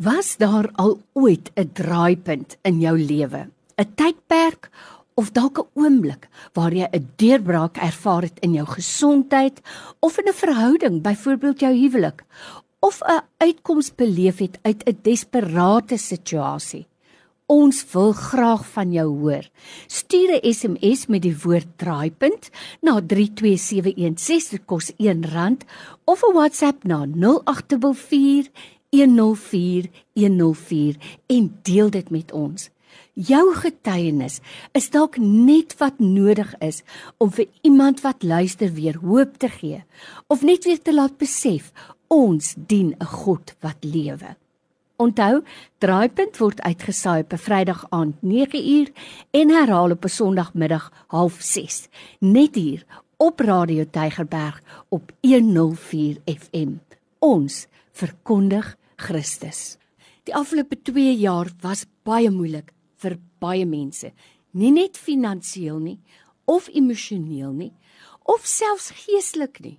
Was daar al ooit 'n draaipunt in jou lewe? 'n Tydperk of dalk 'n oomblik waar jy 'n deurbraak ervaar het in jou gesondheid of in 'n verhouding, byvoorbeeld jou huwelik, of 'n uitkoms beleef het uit 'n desperate situasie? Ons wil graag van jou hoor. Stuur 'n SMS met die woord draaipunt na 32716 dit kos R1 of 'n WhatsApp na 0824 104104 en deel dit met ons. Jou getuienis is dalk net wat nodig is om vir iemand wat luister weer hoop te gee of net weer te laat besef ons dien 'n God wat lewe. Onthou, Draaipunt word uitgesaai op 'n Vrydag aand 9uur en herhaal op 'n Sondagmiddag 06:30 net hier op Radio Tygerberg op 104 FM. Ons verkondig Christus. Die afgelope 2 jaar was baie moeilik vir baie mense, nie net finansiëel nie of emosioneel nie of selfs geestelik nie.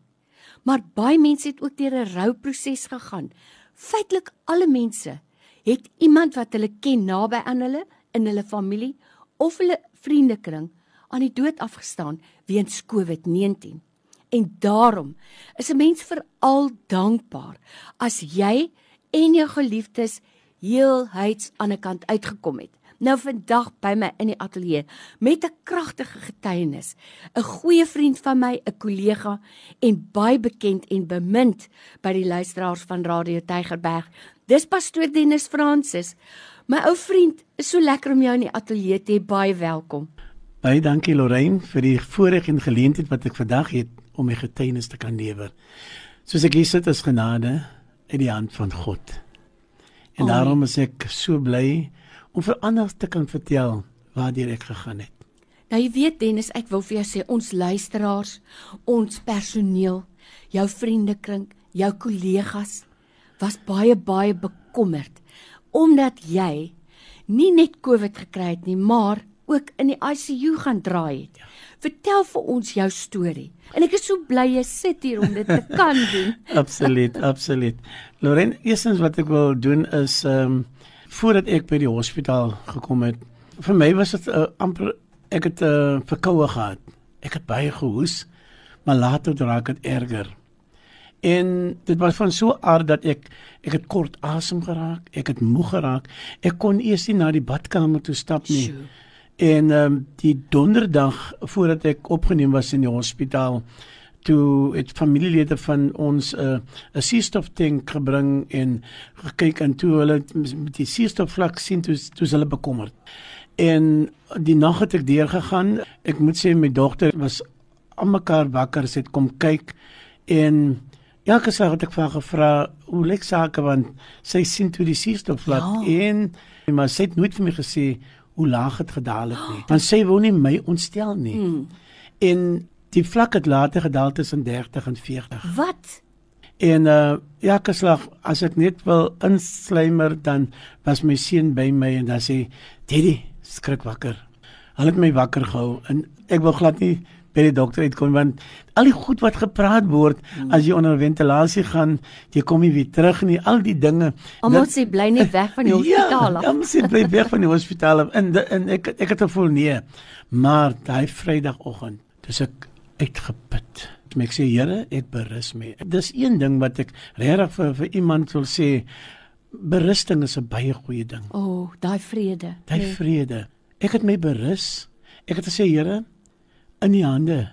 Maar baie mense het ook deur 'n rouproses gegaan. Feitelik alle mense het iemand wat hulle ken naby aan hulle in hulle familie of hulle vriendekring aan die dood afgestaan weens COVID-19. En daarom is 'n mens veral dankbaar as jy en jou geliefdes heel heids aan die kant uitgekom het. Nou vandag by my in die ateljee met 'n kragtige getuienis, 'n goeie vriend van my, 'n kollega en baie bekend en bemind by die luisteraars van Radio Tygerberg. Dis pastoor Dennis Francis. My ou vriend, is so lekker om jou in die ateljee te hê. Baie welkom. Baie dankie Lorraine vir die voorreg en geleentheid wat ek vandag het om my getuienis te kan lewer. Soos ek hier sit, is genade uit die hand van God. En oh. daarom is ek so bly om vir ander te kan vertel waartoe ek gegaan het. Nou jy weet Dennis, ek wil vir jou sê ons luisteraars, ons personeel, jou vriendekring, jou kollegas was baie baie bekommerd omdat jy nie net COVID gekry het nie, maar ook in die ICU gaan draai het. Ja. Vertel vir ons jou storie. En ek is so bly jy sit hier om dit te kan doen. absoluut, absoluut. Loren, eerstens wat ek wil doen is ehm um, voordat ek by die hospitaal gekom het, vir my was dit uh, amper ek het 'n uh, eh, verkoue gehad. Ek het baie gehoes, maar later raak dit erger. En dit was van so aard dat ek ek het kort asem geraak, ek het moeg geraak. Ek kon eers nie na die badkamer toe stap nie. Sjoe. En ehm um, die donderdag voordat ek opgeneem was in die hospitaal, toe het familielede van ons 'n uh, 'n suurstof tank gebring en gekyk en toe hulle met die suurstofvlak sien toe toe hulle bekommerd. En die nag het ek deurgegaan. Ek moet sê my dogter was almekaar wakker, sy het kom kyk en elke slag het ek vir haar gevra hoe lyk sake want sy sien toe die suurstofvlak ja. en maar sy het nooit vir my gesê hoe laag het gedaal het nie. Want sy wou nie my ontstel nie. Hmm. En Die vlak het later gedaal tussen 30 en 40. Wat? En uh ja, geslag, as ek net wil inslymer dan was my seun by my en dan sê, "Daddy, skrik wakker." Hulle het my wakker gehou en ek wil glad nie by die dokter uitkom want al die goed wat gepraat word hmm. as jy onder ventilasie gaan, jy kom nie weer terug nie, al die dinge. Almal sê bly net weg van die hospitaal af. Ja, almal sê bly weg van die hospitaal af. En en ek ek het gevoel nee. Maar daai Vrydagoggend, dis ek uitgeput. Ek sê Here, ek berus my. Dis een ding wat ek regtig vir vir iemand wil sê. Berusting is 'n baie goeie ding. O, oh, daai vrede. Daai nee. vrede. Ek het my berus. Ek het gesê Here, in U hande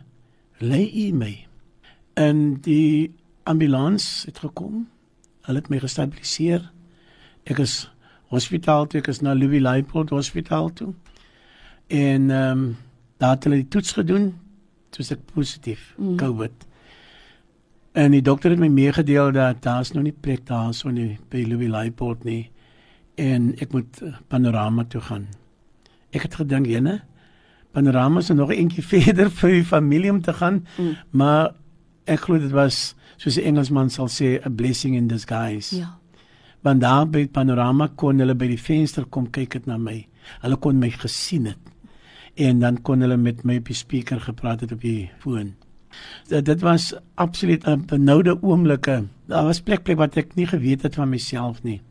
lê U my. En die ambulans het gekom. Hulle het my gestabiliseer. Ek is hospitaal toe, ek is na Louis Leipold Hospitaal toe. En ehm um, daar het hulle die toets gedoen soos ek positief mm. COVID. En die dokter het my meegedeel dat daar's nog nie plek daar so nie by Louis Leipold nie en ek moet eh, panorama toe gaan. Ek het gedink ene panorama is nog eentjie verder vir die familie om te gaan, mm. maar ek glo dit was soos 'n Engelsman sal sê a blessing in disguise. Ja. Want daar by panorama kon hulle by die venster kom kyk het na my. Hulle kon my gesien het en dan kon hulle met my op die speaker gepraat het op die foon. Dit, dit was absoluut 'n benoude oomblikke. Daar was plek plek wat ek nie geweet het van myself nie.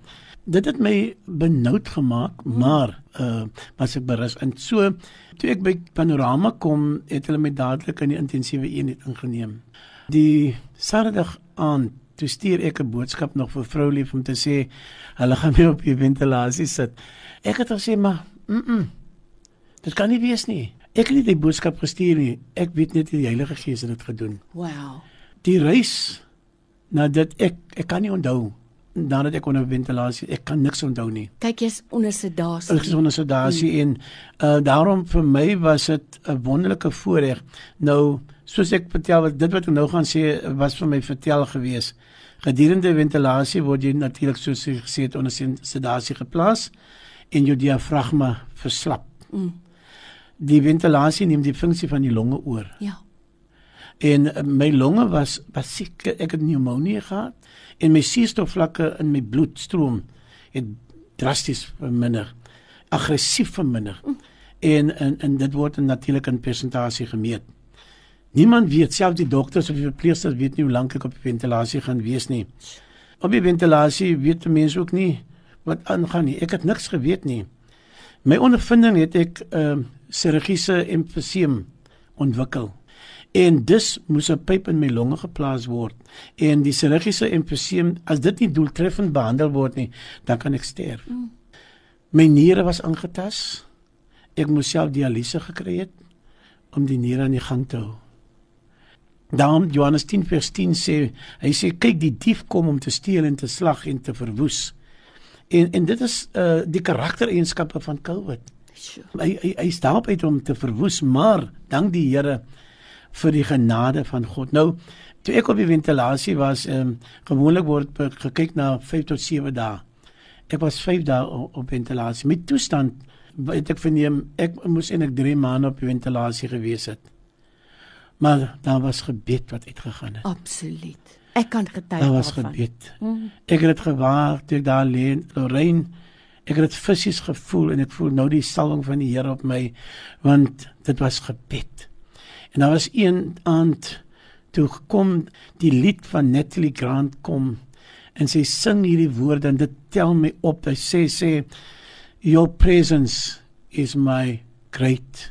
dit het my benoud gemaak, maar uh was ek berus. En so toe ek by Panorama kom, het hulle my dadelik in die intensiewe eenheid ingeneem. Die Saterdag aand toe stuur ek 'n boodskap nog vir vrou lief om te sê hulle gaan my op die ventilasie sit. Ek het gesê maar, mm. -mm dit kan nie wees nie. Ek het nie die boodskap gestuur nie. Ek weet net die Heilige Gees het dit gedoen. Wow. Die reis na dit ek ek kan nie onthou nadat ek onder ventilasie ek kan niks onthou nie. Kyk jy's onder sedasie. Ek is onder sedasie mm. en uh daarom vir my was dit 'n wonderlike voorreg. Nou soos ek vertel wat dit wat ek nou gaan sê was vir my vertel gewees. Gedurende ventilasie word jy natuurlik soos jy gesê het onder sedasie geplaas en jou diafragma verslap. Mm. Die ventilasie neem die funksie van die longe oor. Ja. En uh, my longe was basiek ek het pneumonie gehad en my suurstofvlakke in my bloedstroom het drasties verminder, aggressief verminder. Mm. En en en dit word natuurlik in persentasie gemeet. Niemand weet, selfs die dokters of die verpleegsters weet nie hoe lank ek op ventilasie gaan wees nie. Op die ventilasie weet mense ook nie wat aangaan nie. Ek het niks geweet nie. My ondervinding het ek 'n uh, chirurgiese emfyseem ontwikkel en dus moes 'n pyp in my longe geplaas word en die chirurgiese emfyseem as dit nie doeltreffend behandel word nie dan kan ek sterf. Mm. My niere was aangetas. Ek moes self dialyse gekry het om die niere aan die gang te hou. Dan Johannes 10 vers 10 sê hy sê kyk die dief kom om te steel en te slag en te verwoes. En en dit is uh die karaktereienskappe van COVID. Sure. Hy hy hy staan uit om te verwoes, maar dank die Here vir die genade van God. Nou, toe ek op die ventilasie was, ehm um, gewoonlik word gekyk na 5 tot 7 dae. Ek was 5 dae op, op ventilasie. Met toestand het ek verneem ek moes eintlik 3 maande op ventilasie gewees het. Maar daar was gebed wat uitgegaan het. Absoluut. Ek kan getuig daarvan. Daar was gebed. Mm. Ek het dit gewaar toe ek daar lê in Lorraine. Ek het dit fisies gevoel en ek voel nou die salwing van die Here op my want dit was gebed. En daar was een aand toe kom die lied van Natalie Grant kom en sy sing hierdie woorde en dit tel my op. Hy sê sê your presence is my great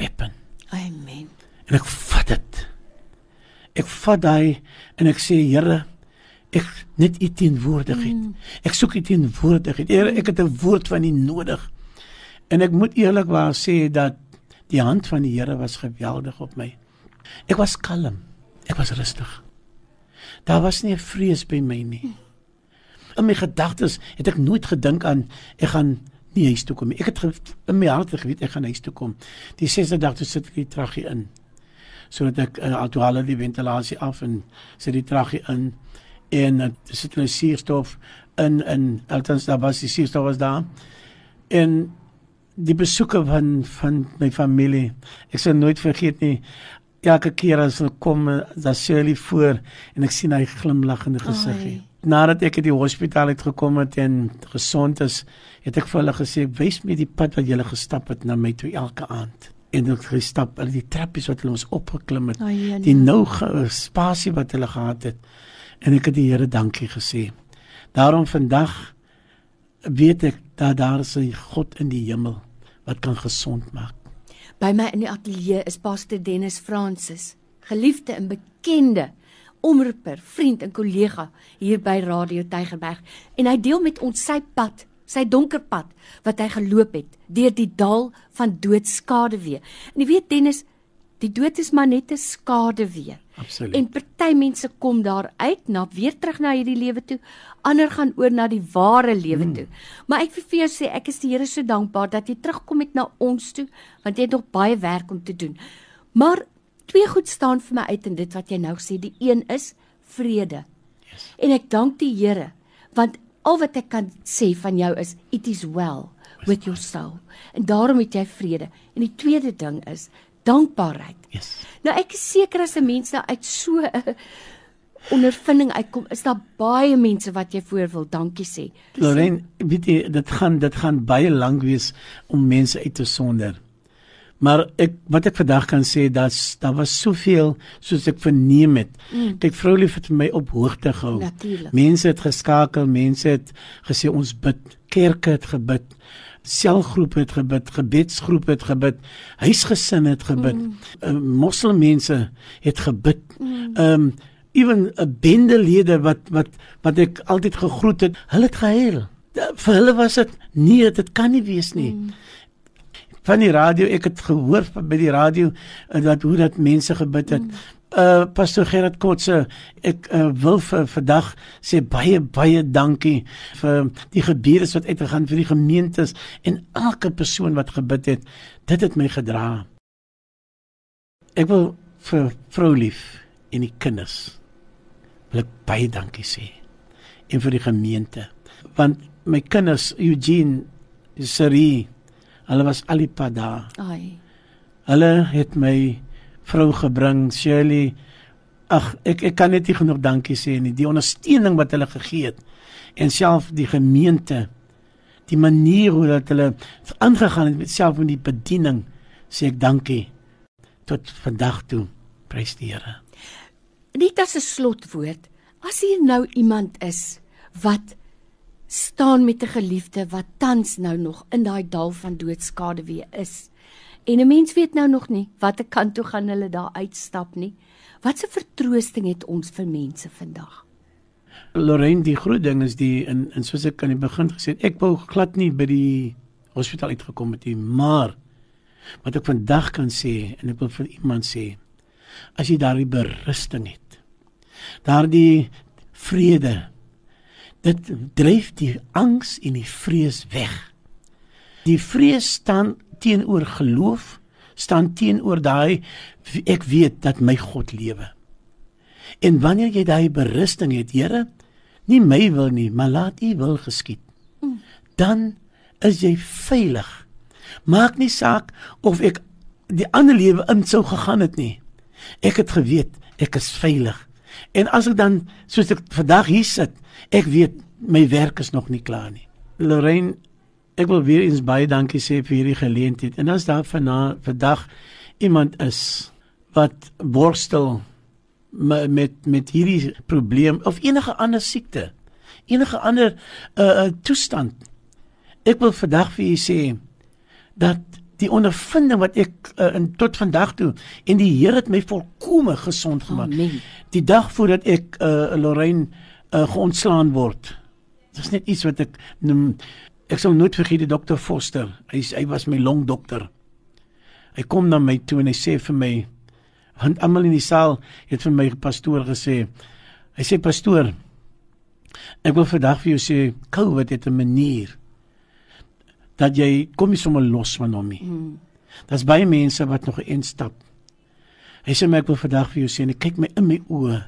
weapon. Amen. En ek vat dit. Ek vat daai en ek sê Here ek net u teenwoordigheid. Mm. Ek soek u teenwoordigheid. Here, ek het 'n woord van u nodig. En ek moet eerlikwaar sê dat Die hand van die Here was geweldig op my. Ek was kalm. Ek was rustig. Daar was nie vrees by my nie. In my gedagtes het ek nooit gedink aan ek gaan nie huis toe kom nie. Ek het in my hart geweet ek gaan huis toe kom. Die 6de dag toe sit ek die traggie in. Sodat ek uh, atuale die ventilasie af en sit die traggie in en uh, sit hulle suurstof in in althans daar was die suurstof was daar. En die besoeke van van my familie. Ek sal nooit vergeet nie. Elke keer as hulle kom, dan sê hulle voor en ek sien hy glimlaggende gesiggie. Nadat ek uit die hospitaal uit gekom het en gesond is, het ek vir hulle gesê, "Wys my die pad wat jy gestap het na my toe elke aand." En ek het gestap al die trappies wat hulle ons opgeklim het. Oh, die nou spasie wat hulle gehad het. En ek het die Here dankie gesê. Daarom vandag weet ek dat daar is 'n God in die hemel wat kan gesond maak. By my in die ateljee is Pastor Dennis Francis, geliefde en bekende omroeper, vriend en kollega hier by Radio Tygerberg en hy deel met ons sy pad, sy donker pad wat hy geloop het deur die dal van doodskade weer. En jy weet Dennis, die dood is maar net 'n skade weer. Absoluut. En party mense kom daar uit na weer terug na hierdie lewe toe, ander gaan oor na die ware lewe mm. toe. Maar ek wil vir jou sê ek is die Here so dankbaar dat jy terugkom met na ons toe, want jy het nog baie werk om te doen. Maar twee goed staan vir my uit in dit wat jy nou sê. Die een is vrede. Yes. En ek dank die Here want al wat ek kan sê van jou is it is well with your soul. En daarom het jy vrede. En die tweede ding is dankbaarheid. Yes. Nou ek is seker as 'n mens daar uit so 'n ondervinding uitkom, is daar baie mense wat jy voor wil dankie sê. Lorraine, weet jy, dit gaan dit gaan baie lank wees om mense uit te sonder. Maar ek wat ek vandag kan sê dat daar was soveel soos ek verneem het. Mm. Kyk Vroulief het my op hoogte gehou. Natuurlijk. Mense het geskakel, mense het gesê ons bid, kerke het gebid, selgroepe het gebid, gebedsgroepe het gebid, huisgesinne het gebid. Mm. Uh, Moslemmense het gebid. Mm. Um ewen 'n bendelede wat wat wat ek altyd gegroet het, hulle het gehuil. Vir hulle was dit nee, dit kan nie wees nie. Mm van die radio ek het gehoor by die radio uh, dat hoe dat mense gebid het. Mm. Uh Pastor Gerard Kotse, ek uh, wil vir vandag sê baie baie dankie vir die gebede wat uitgegaan vir die gemeentes en elke persoon wat gebid het. Dit het my gedra. Ek wil vir vrou lief en die kinders wil ek baie dankie sê en vir die gemeente want my kinders Eugene Sari hulle was al die pad daar Ai. hulle het my vrou gebring Shirley. Ag ek ek kan net nie genoeg dankie sê nie. Die ondersteuning wat hulle gegee het en self die gemeente die manier hoe dat hulle aangegaan het met self met die bediening sê ek dankie. Tot vandag toe. Prys die Here. Net as 'n slotwoord, as hier nou iemand is wat staan met 'n geliefde wat tans nou nog in daai dal van doodskade weer is. En 'n mens weet nou nog nie watter kant toe gaan hulle daar uitstap nie. Watse vertroosting het ons vir mense vandag? Lorraine, die groot ding is die in in soos ek aan die begin gesê het, ek wou glad nie by die hospitaal uitgekom het nie, maar wat ek vandag kan sê en ek wil vir iemand sê, as jy daardie berusting het, daardie vrede dit dryf die angs en die vrees weg. Die vrees staan teenoor geloof, staan teenoor daai ek weet dat my God lewe. En wanneer jy daai berusting het, Here, nie my wil nie, maar laat U wil geskied. Dan is jy veilig. Maak nie saak of ek die ander lewe in sou gegaan het nie. Ek het geweet ek is veilig. En as ek dan soos ek vandag hier sit, ek weet my werk is nog nie klaar nie. Lorraine, ek wil weer eens baie dankie sê vir hierdie geleentheid. En as daar vana vandag iemand is wat worstel met met hierdie probleem of enige ander siekte, enige ander uh, uh toestand. Ek wil vandag vir u sê dat die ondervinding wat ek uh, in tot vandag toe en die Here het my volkome gesond gemaak. Amen. Die dag voordat ek uh, Lorraine uh, geontslaan word. Dit is net iets wat ek noem ek sal nooit vergeet die dokter Foster. Hy hy was my longdokter. Hy kom na my toe en hy sê vir my want almal in die saal het vir my pastoor gesê. Hy sê pastoor ek wil vandag vir jou sê COVID het 'n manier dat jy kom nie sommer los van hom nie. Mm. Daar's baie mense wat nog instap. Hy sê my ek wil vandag vir jou sê en ek kyk my in my oë.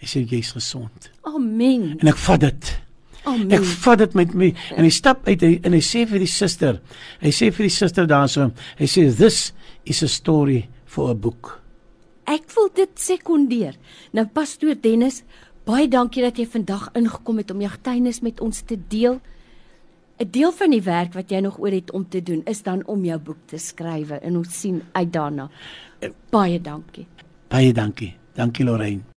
Hy sê jy's gesond. Amen. En ek vat dit. Amen. Ek vat dit met my en hy stap uit hy, en hy sê vir die suster. Hy sê vir die suster daarso. Hy sê this is a story for a book. Ek wil dit sekondeer. Nou pastoor Dennis, baie dankie dat jy vandag ingekom het om jou getuienis met ons te deel. 'n Deel van die werk wat jy nog oor het om te doen is dan om jou boek te skrywe en ons sien uit daarna. Baie dankie. Baie dankie. Dankie Lorraine.